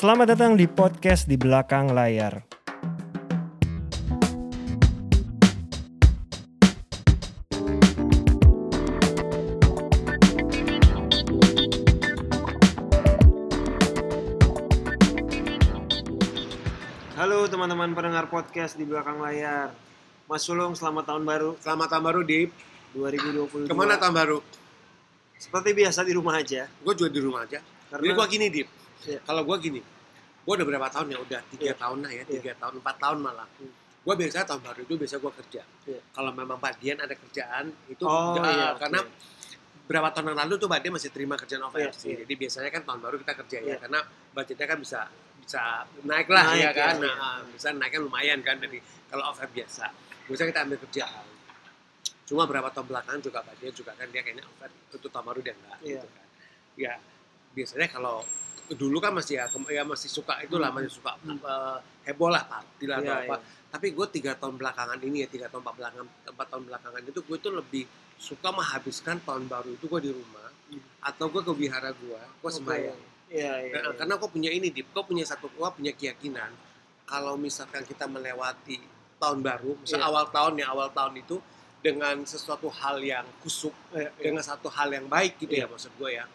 Selamat datang di podcast di belakang layar. Halo teman-teman pendengar podcast di belakang layar. Mas Sulung, selamat tahun baru Selamat tahun baru, Dip. 2022. Ke mana tahun baru? Seperti biasa di rumah aja. Gue juga di rumah aja. Karena Jadi gue gini, Dip. Iya. Kalau gue gini, gue udah berapa tahun ya? Udah tiga Iya. tahun lah ya, Iya. tiga tahun, empat tahun malah. Hmm. Gue biasa tahun baru itu biasa gue kerja. Iya. Kalau memang Mbak Dian ada kerjaan, itu Oh, uh, iya, oke. karena berapa tahun yang lalu tuh Mbak Dian masih terima kerjaan Iya, OVRC. iya. Jadi biasanya kan tahun baru kita kerja ya, Iya. karena budgetnya kan bisa bisa naik lah Naik, ya kan. iya, Nah, iya. uh, bisa naiknya lumayan kan dari kalau OVR biasa. Biasanya kita ambil kerjaan. Cuma berapa tahun belakangan juga Mbak Dian juga kan dia kayaknya OVR untuk tahun baru dia enggak Iya. gitu kan. Ya biasanya kalau dulu kan masih ya, ya masih suka itulah Hmm. masih suka Hmm. eh, heboh lah party lah atau Iya, apa. iya. Tapi gue tiga tahun belakangan ini ya tiga tahun empat belakangan empat tahun belakangan itu gue tuh lebih suka menghabiskan tahun baru itu gue di rumah Hmm. atau gue ke wihara gue, gue Oke. sembahyang. Iya, iya. Nah, iya. Karena gue punya ini, Dip. Gue punya satu, gue punya keyakinan kalau misalkan kita melewati tahun baru, misal Iya. awal tahun ya awal tahun itu dengan sesuatu hal yang kusuk, Iya, iya. dengan satu hal yang baik gitu Iya. ya maksud gue ya.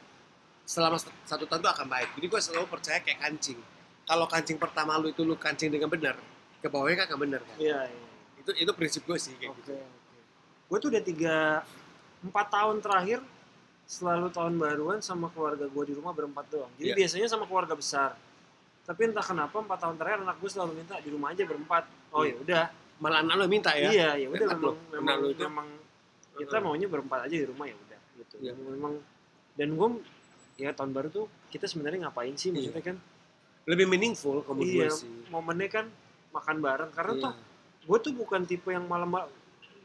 Selama satu tahun itu akan baik. Jadi gue selalu percaya kayak kancing. Kalau kancing pertama lu itu lu kancing dengan benar, ke bawahnya kan akan benar kan. Iya, iya. Itu itu prinsip gue sih kayak Oke, gitu. oke. Gue tuh udah tiga, empat tahun terakhir selalu tahun baruan sama keluarga gue di rumah berempat doang. Jadi Iya. biasanya sama keluarga besar. Tapi entah kenapa empat tahun terakhir anak gue selalu minta di rumah aja berempat. Oh Iya. ya udah. Malah anak lu minta ya. Iya, ya udah memang loh, memang, memang kita maunya berempat aja di rumah ya udah gitu. Iya. Memang dan gue ya tahun baru tuh kita sebenarnya ngapain sih Iya. maksudnya kan? Lebih meaningful kalau Iya, gue sih. momennya kan makan bareng karena Iya. tuh gue tuh bukan tipe yang malam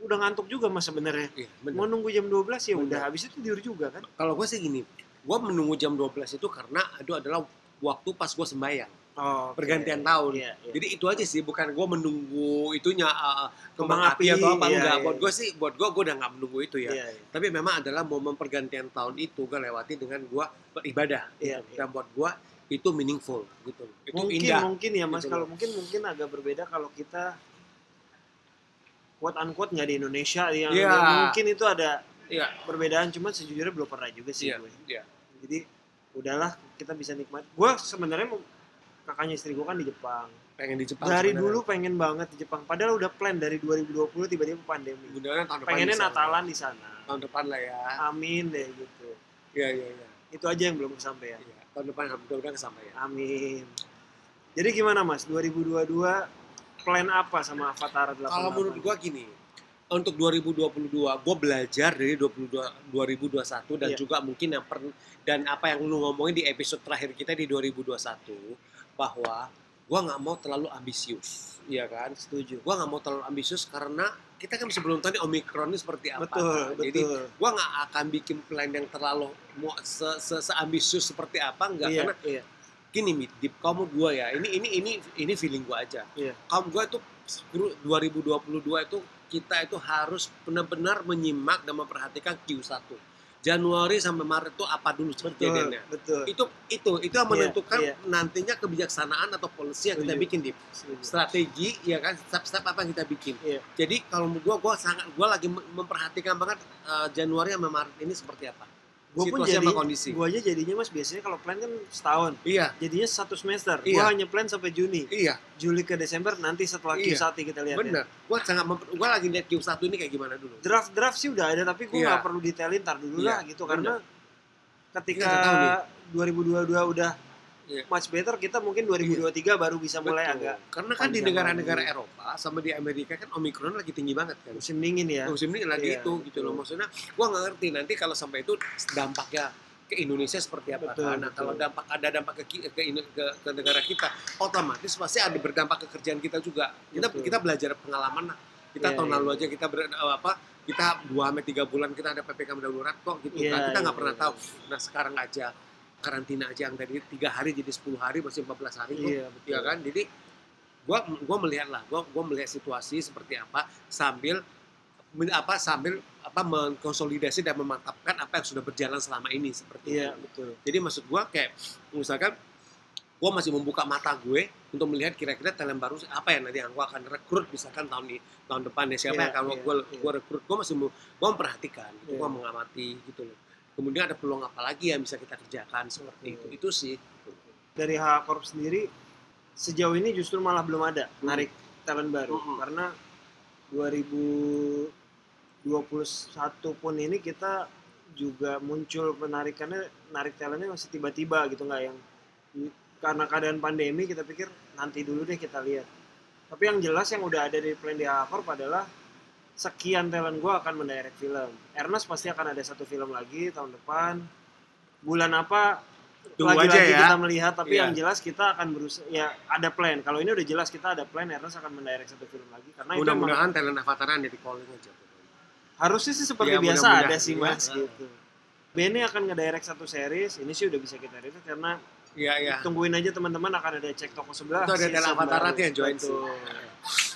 udah ngantuk juga mas sebenarnya. Iya, benar. Mau nunggu jam 12 ya Bener. udah habis itu tidur juga kan. Kalau gue sih gini, gue menunggu jam 12 itu karena itu adalah waktu pas gue sembahyang, Oh, pergantian tahun. Iya, iya. Jadi itu aja sih, bukan gue menunggu itunya uh, Kembang api api, atau apa iya, enggak. iya. Buat gue sih, buat gue gue udah nggak menunggu itu ya. Iya, iya. Tapi memang adalah momen pergantian tahun itu gue lewati dengan gue beribadah. Iya, gitu. Dan buat gue itu meaningful gitu. Itu mungkin indah. mungkin ya mas Gitu kalau mungkin mungkin agak berbeda kalau kita quote unquote nggak di Indonesia yang, Iya. yang mungkin itu ada Iya, perbedaan cuman sejujurnya belum pernah juga sih iya, gue iya. jadi udahlah kita bisa nikmat gue sebenarnya kakaknya istri gue kan di Jepang Pengen di Jepang. dari sebenarnya. dulu pengen banget di Jepang padahal udah plan dari 2020 tiba-tiba pandemi tahun depan pengennya bisa. Natalan di sana Tahun depan lah ya. amin deh gitu Iya, iya, iya. itu aja yang belum kesampaian Iya, Tahun depan mudah-mudahan kesampaian. amin jadi gimana mas 2022 plan apa sama Avatar 88 Kalau menurut gua gini, untuk 2022 gua belajar dari 22 2021 dan Iya. juga mungkin yang per, dan apa yang lu ngomongin di episode terakhir kita di 2021 bahwa gua nggak mau terlalu ambisius, iya kan? setuju. Gua nggak mau terlalu ambisius karena kita kan masih belum tahu nih omikron ini seperti apa. betul Jadi betul. gua nggak akan bikin plan yang terlalu mau se, se, seambisius seperti apa enggak iya karena iya. gini Mit, Dip, kamu gua ya. Ini ini ini ini feeling gua aja. Iya. kamu gua itu 2022 itu kita itu harus benar-benar menyimak dan memperhatikan Q1 Januari sampai Maret itu apa dulu betul kejadiannya? betul. Itu itu itu yang Iya, menentukan iya. nantinya kebijaksanaan atau polisi yang kita bikin Setuju. strategi ya kan? Step-step apa yang kita bikin. Iya. jadi kalau gua gua sangat gua lagi mem- memperhatikan banget eh, Januari sampai Maret ini seperti apa gue pun jadi sama kondisi gue aja jadinya mas biasanya kalau plan kan setahun iya jadinya satu semester gue Iya. hanya plan sampai Juni iya Juli ke Desember nanti setelah Iya. Q1 kita lihat ya. bener gua sangat gua lagi lihat Q1 ini kayak gimana dulu draft draft sih udah ada tapi gue Iya. perlu detailin tar dulu Iya, lah gitu karena ketika nih. 2022 udah Iya. much better kita mungkin 2023 baru bisa mulai Betul. agak karena kan di negara-negara. Eropa sama di Amerika kan Omikron lagi tinggi banget kan musim dingin ya musim ini lagi Iya, itu gitu loh maksudnya gua nggak ngerti nanti kalau sampai itu dampaknya ke Indonesia seperti apa Betul, kan Nah, betul. kalau dampak ada dampak ke, ke, ke, ke negara kita otomatis pasti ada berdampak ke kerjaan kita juga kita Betul. kita belajar pengalaman lah kita Iya, tahun iya. lalu aja kita ber, eh, apa kita dua sampai tiga bulan kita ada ppkm darurat kok gitu Iya, kan kita nggak iya, pernah iya. tahu nah sekarang aja karantina aja yang dari tiga hari jadi 10 hari masih 14 hari iya betul ya kan jadi gua gua melihat lah gua gua melihat situasi seperti apa sambil apa sambil apa mengkonsolidasi dan memantapkan apa yang sudah berjalan selama ini seperti iya itu. betul Jadi maksud gua kayak misalkan gue masih membuka mata gue untuk melihat kira-kira talent baru apa yang nanti yang gue akan rekrut misalkan tahun ini tahun depan ya siapa Iya, yang akan iya, gue iya. gue rekrut gue masih mau gue memperhatikan Iya. gue mengamati gitu loh kemudian ada peluang apa lagi yang bisa kita kerjakan? Seperti itu. Itu sih. Dari H Corp sendiri sejauh ini justru malah belum ada Hmm. narik talent baru. Hmm. karena 2021 pun ini kita juga muncul penarikannya narik talentnya masih tiba-tiba gitu nggak yang karena keadaan pandemi kita pikir nanti dulu deh kita lihat. Tapi yang jelas yang udah ada di plan di H Corp adalah sekian talent gue akan mendirect film Ernest pasti akan ada satu film lagi tahun depan bulan apa Tunggu lagi-lagi aja ya. kita melihat tapi Iya. yang jelas kita akan berusaha ya ada plan kalau ini udah jelas kita ada plan Ernest akan mendirect satu film lagi karena mudah-mudahan talent avatar ada di calling aja harusnya sih seperti Ya, biasa mudah-mudahan. ada sih mas Iya. gitu Bene akan ngedirect satu series ini sih udah bisa kita review karena iya iya tungguin aja teman-teman akan ada cek toko sebelah Itu ada baru. nanti yang join sih. Betul.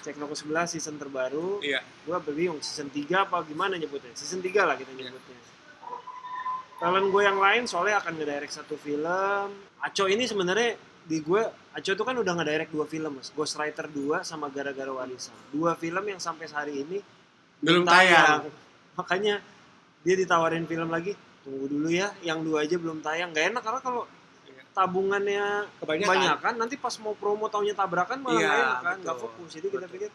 cek toko sebelah season terbaru iya gua bingung season 3 apa gimana nyebutnya season 3 lah kita Iya. nyebutnya talent gue yang lain soalnya akan ngedirect satu film Aco ini sebenarnya di gue Aco itu kan udah ngedirect dua film mas Ghostwriter 2 sama Gara-Gara Warisan dua film yang sampai hari ini belum tayang makanya dia ditawarin film lagi tunggu dulu ya yang dua aja belum tayang nggak enak karena kalau Iya. Tabungannya kebanyakan kebanyakan nanti pas mau promo tahunnya tabrakan malah Iya, kan nggak fokus jadi kita pikir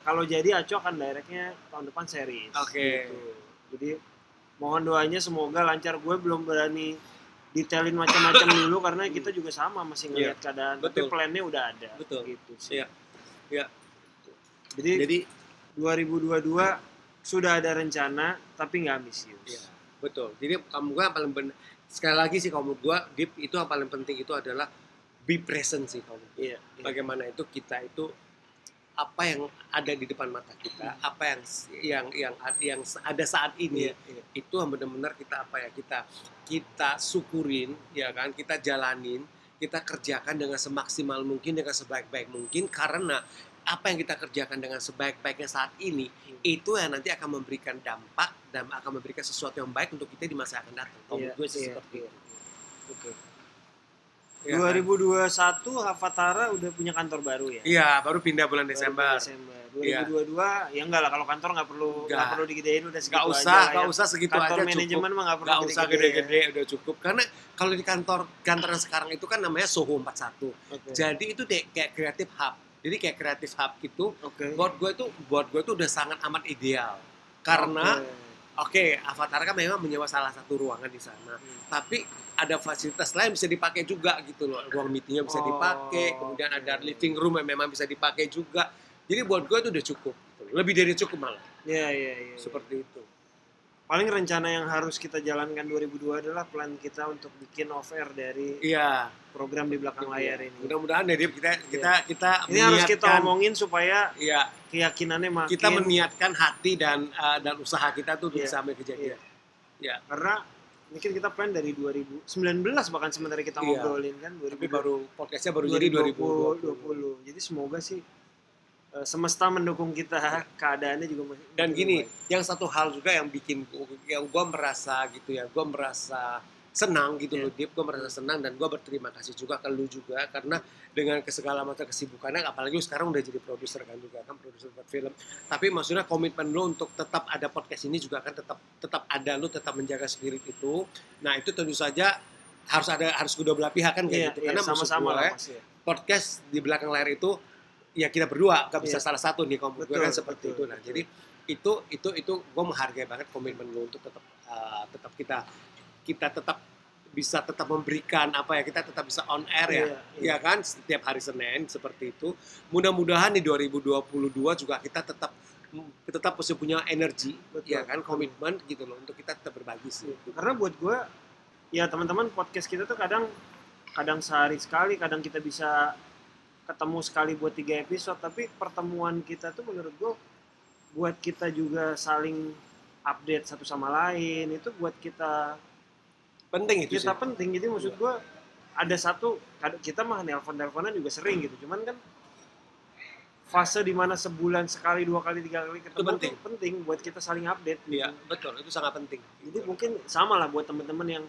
kalau jadi Aco akan directnya tahun depan series Oke. gitu. jadi mohon doanya semoga lancar gue belum berani detailin macam-macam dulu karena kita juga sama masih ngelihat keadaan tapi Betul. plannya udah ada Betul. gitu sih Iya. Iya. jadi, jadi 2022 sudah ada rencana tapi nggak ambisius Iya, betul. Jadi kamu yang paling benar sekali lagi sih kalau menurut gua deep itu yang paling penting itu adalah be present sih kalau menurut iya. Bagaimana itu kita itu apa yang ada di depan mata kita, apa yang yang yang yang ada saat ini Iya, iya. itu yang benar-benar kita apa ya kita kita syukurin ya kan kita jalanin kita kerjakan dengan semaksimal mungkin dengan sebaik-baik mungkin karena apa yang kita kerjakan dengan sebaik-baiknya saat ini itu yang nanti akan memberikan dampak dan akan memberikan sesuatu yang baik untuk kita di masa yang akan datang. Kalau Iya, menurut gue sih iya, seperti iya. itu. Oke. Ya kan? 2021 Havatara udah punya kantor baru ya. Iya, baru pindah bulan Baru Desember. Desember. Iya. 2022 ya enggak lah kalau kantor nggak perlu nggak perlu digedein udah segitu Gak aja usah, gak ya. usah segitu kantor aja cukup. manajemen mah nggak perlu Gak usah gede-gede gede-gede, udah cukup. Karena kalau di kantor kantor yang sekarang itu kan namanya Soho 41. ya. Oke. Jadi itu deh kayak creative hub. Jadi kayak creative hub gitu. Oke. Buat gue tuh, buat gue tuh udah sangat amat ideal. Karena Oke. oke, Avatar kan memang menyewa salah satu ruangan di sana. Hmm. Tapi ada fasilitas lain bisa dipakai juga gitu loh. Ruang meetingnya bisa Oh, dipakai, kemudian ada oke. living room yang memang bisa dipakai juga. Jadi buat gue itu udah cukup. gitu. Lebih dari cukup malah. Iya iya iya. Seperti itu. Paling rencana yang harus kita jalankan 2002 adalah plan kita untuk bikin off air dari Iya. program di belakang layar ini. Mudah-mudahan dari kita kita kita Ini harus kita omongin supaya Iya, keyakinannya makin kita meniatkan hati dan uh, dan usaha kita tuh Iya, bisa sampai kejadian. Iya. karena mungkin kita plan dari 2019 bahkan sementara kita Iya. ngobrolin kan Tapi 2020 baru podcastnya baru jadi 2020. 2020. Jadi semoga sih semesta mendukung kita keadaannya juga masih Dan gini, baik. yang satu hal juga yang bikin gua- yang gue merasa gitu ya, gue merasa senang gitu Iya. loh, Deep. Gue merasa senang dan gue berterima kasih juga ke lu juga karena dengan segala macam kesibukannya, apalagi lu sekarang udah jadi produser kan juga kan produser buat film. Tapi maksudnya komitmen lu untuk tetap ada podcast ini juga kan tetap tetap ada lu tetap menjaga spirit itu. Nah itu tentu saja harus ada harus kedua belah pihak kan kayak Iya, gitu. iya, Karena sama-sama Mas ya. podcast di belakang layar itu ya kita berdua gak bisa Iya. salah satu nih kalau gue Betul, kan seperti betul, itu nah betul. jadi itu itu itu gue menghargai banget komitmen lo untuk tetap uh, tetap kita kita tetap bisa tetap memberikan apa ya kita tetap bisa on air ya Iya, iya. ya kan setiap hari Senin seperti itu mudah-mudahan di 2022 juga kita tetap tetap masih punya energi Betul. ya kan komitmen gitu loh untuk kita tetap berbagi sih Karena buat gue ya teman-teman podcast kita tuh kadang kadang sehari sekali, kadang kita bisa ketemu sekali buat tiga episode, tapi pertemuan kita tuh menurut gue buat kita juga saling update satu sama lain itu buat kita penting itu kita sih. penting. Jadi maksud gue ada satu kita mah nelpon nelponan juga sering gitu. Cuman kan fase di mana sebulan sekali dua kali tiga kali ketemu Itu penting. tuh penting buat kita saling update gitu. Iya betul. Itu sangat penting. Jadi mungkin sama lah buat teman-teman yang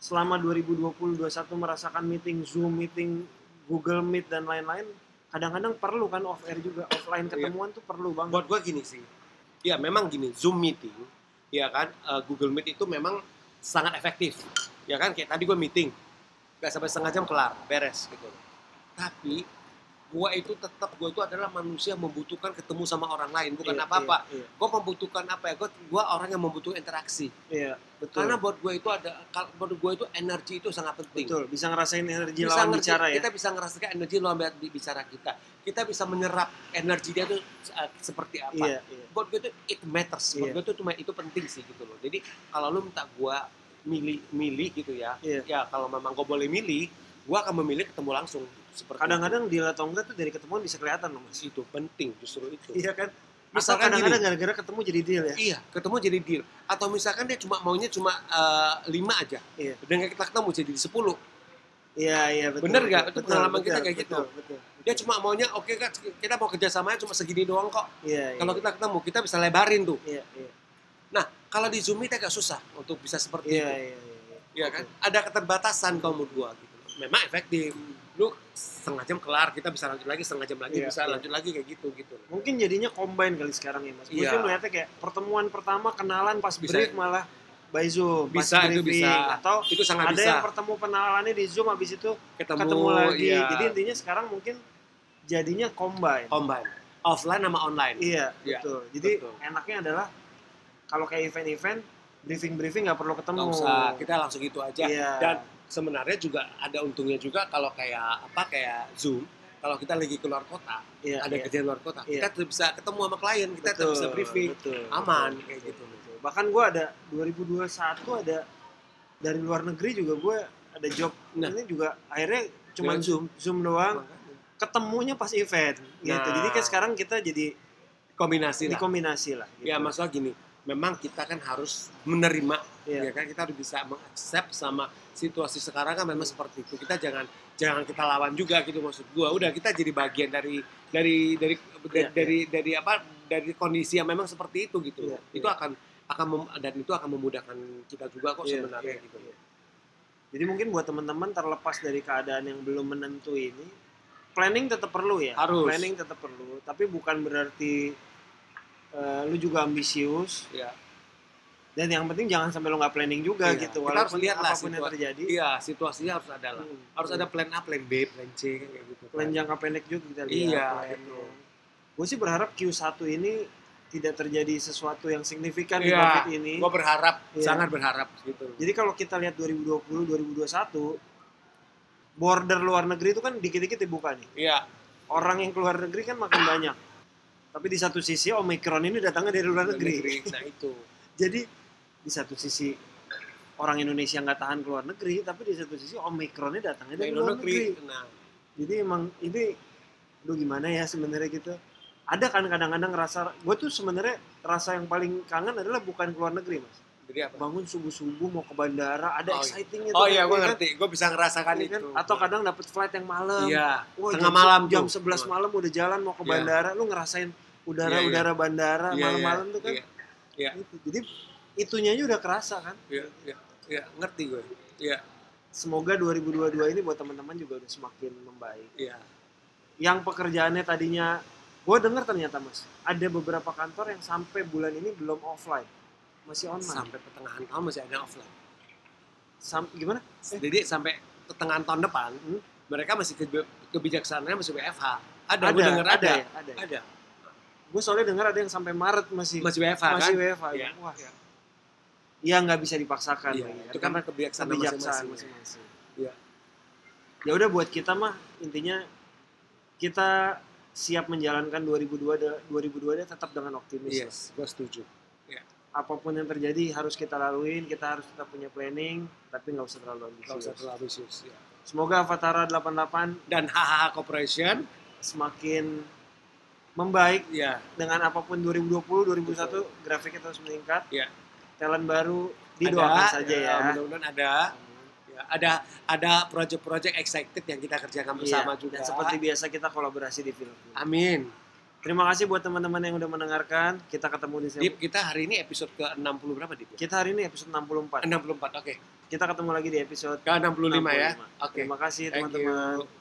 selama 2020-2021 merasakan meeting Zoom, meeting Google Meet dan lain-lain, kadang-kadang perlu kan off air juga, offline Iya. ketemuan tuh perlu banget. buat gue gini sih ya memang gini zoom meeting ya kan eh, Google Meet itu memang sangat efektif ya kan kayak tadi gue meeting nggak sampai setengah jam kelar beres gitu tapi gue itu tetap gue itu adalah manusia yang membutuhkan ketemu sama orang lain bukan Iya, apa-apa Iya, gue membutuhkan apa ya gue gue orang yang membutuhkan interaksi iya, betul. karena buat gue itu ada buat gue itu energi itu sangat penting betul, bisa ngerasain energi bisa lawan ngerti- bicara ya. kita bisa ngerasakan energi lawan bi- bicara kita kita bisa menyerap energi dia tuh uh, seperti apa Iya, iya. buat gue tuh it matters buat Iya. gue tuh cuma itu penting sih gitu loh jadi kalau lu minta gue milih milih gitu ya Iya. ya kalau memang gue boleh milih gue akan memilih ketemu langsung seperti Kadang-kadang deal atau enggak tuh dari ketemuan bisa kelihatan loh mas. itu. penting justru itu Iya kan? Misalkan kadang-kadang gara-gara ketemu jadi deal ya. iya ketemu jadi deal atau misalkan dia cuma maunya cuma uh, lima aja Iya. dengan kita ketemu jadi sepuluh Iya, iya betul. Bener nggak? betul, Itu pengalaman betul, kita kayak betul, gitu. Betul. dia cuma maunya oke kan kita mau kerjasamanya cuma segini doang kok Iya, iya. kalau kita ketemu kita bisa lebarin tuh Iya, iya. nah kalau di zoom itu agak susah untuk bisa seperti Iya, itu iya, iya. ya kan ada keterbatasan kalau menurut gua gitu memang efektif lu setengah jam kelar kita bisa lanjut lagi setengah jam lagi Iya, bisa iya. lanjut lagi kayak gitu gitu Mungkin jadinya combine kali sekarang ya mas. Gue Iya. sih melihatnya kayak pertemuan pertama kenalan pas Bisa. brief malah by Zoom. Bisa, itu briefing. bisa. Atau itu sangat ada bisa yang pertemu kenalannya di Zoom habis itu ketemu, ketemu, lagi. iya. Jadi intinya sekarang mungkin jadinya combine. combine offline sama online Iya, Iya, betul. Jadi betul. enaknya adalah kalau kayak event-event briefing-briefing nggak perlu ketemu. usah kita langsung gitu aja Iya. dan sebenarnya juga ada untungnya juga kalau kayak apa kayak zoom kalau kita lagi keluar kota Iya, ada iya. kerjaan luar kota Iya. kita bisa ketemu sama klien kita Betul, bisa briefing betul, aman betul, kayak gitu betul. Bahkan gue ada 2021 ada dari luar negeri juga gue ada job Nah. ini juga akhirnya cuma Dengan zoom zoom doang Makanya. ketemunya pas event gitu. Nah. Jadi kan sekarang kita jadi kombinasi lah dikombinasi lah. Gitu. ya masalah gini memang kita kan harus menerima Iya. ya kan kita harus bisa mengaccept sama situasi sekarang kan memang seperti itu kita jangan jangan kita lawan juga gitu maksud gua udah kita jadi bagian dari dari dari dari, Iya, dari, dari apa dari kondisi yang memang seperti itu gitu Iya, itu iya. akan akan mem- dan itu akan memudahkan kita juga kok Iya, sebenarnya iya, gitu iya. Jadi mungkin buat teman-teman terlepas dari keadaan yang belum menentu ini, planning tetap perlu ya. Harus. Planning tetap perlu, tapi bukan berarti eh, lu juga ambisius. ya Dan yang penting jangan sampai lu nggak planning juga Iya. gitu. Kita harus Walaupun lihat lah apa pun yang terjadi. iya situasinya harus ada lah Hmm. harus ada plan A plan B plan C kan kayak gitu kan. plan jangka pendek juga kita lihat. Iya, betul. Gue sih berharap Q1 ini tidak terjadi sesuatu yang signifikan di Iya, COVID ini. gua berharap Iya. sangat berharap gitu Jadi kalau kita lihat 2020, 2021, border luar negeri itu kan dikit-dikit dibuka nih. iya Orang yang keluar negeri kan makin banyak. Tapi di satu sisi Omicron ini datangnya dari luar negeri. nah itu Jadi di satu sisi orang Indonesia nggak tahan keluar negeri, tapi di satu sisi Omicronnya datangnya dari luar luar negeri negeri. nah Jadi emang ini, lu gimana ya sebenarnya gitu. Ada kan kadang-kadang rasa, gue tuh sebenarnya rasa yang paling kangen adalah bukan keluar negeri mas. jadi apa Bangun subuh-subuh mau ke bandara, ada Oh, iya. excitingnya Oh iya, gue ya kan? ngerti. Gue bisa ngerasakan Iya itu. kan? Atau kadang dapat flight yang malam. Iya. Wah, tengah jam, malam jam tuh. 11 malam udah jalan mau ke Iya. bandara, lu ngerasain udara-udara bandara Iya, malam-malam iya, tuh kan. Iya, Iya. Gitu. Jadi itunya aja udah kerasa kan. iya, iya, iya, ngerti gue. Iya, Semoga 2022 ini buat teman-teman juga udah semakin membaik. iya. Yang pekerjaannya tadinya gue dengar ternyata mas ada beberapa kantor yang sampai bulan ini belum offline masih online Sampai pertengahan tahun masih ada offline. Sam- gimana Eh. Jadi sampai pertengahan tahun depan, Hmm. mereka masih ke- kebijaksanaannya masih WFH. Ada, ada gue denger ada. ada ya ada Ada. gue soalnya dengar ada yang sampai Maret masih Masih WFH masih kan? WFH Iya. wah Iya. Ya nggak bisa dipaksakan Iya, lagi, itu kan karena kebijaksanaan kebijaksanaan masing-masing. Iya. ya udah buat kita mah intinya kita siap menjalankan 2002 da- 2002 nya tetap dengan optimis Yes, gue setuju. apa pun yang terjadi harus kita laluin kita harus tetap punya planning tapi nggak usah terlalu Gak usah ambisius terlalu ambisius. Ya. semoga Avatara 88 Dan HHH Corporation, semakin membaik ya dengan apa pun 2020 2021 grafiknya terus meningkat Iya. Talent baru didoakan ada, saja ya, Mudah-mudahan ada. Ya, ada ada project-project excited yang kita kerjakan bersama Iya, juga. dan seperti biasa kita kolaborasi di film Amin. Terima kasih buat teman-teman yang udah mendengarkan. Kita ketemu di sini. Dip, kita hari ini episode ke 60 berapa, Dip? Kita hari ini episode 64. 64, oke. Kita ketemu lagi di episode Ke 65, ya. 65. Oke. Terima kasih teman-teman.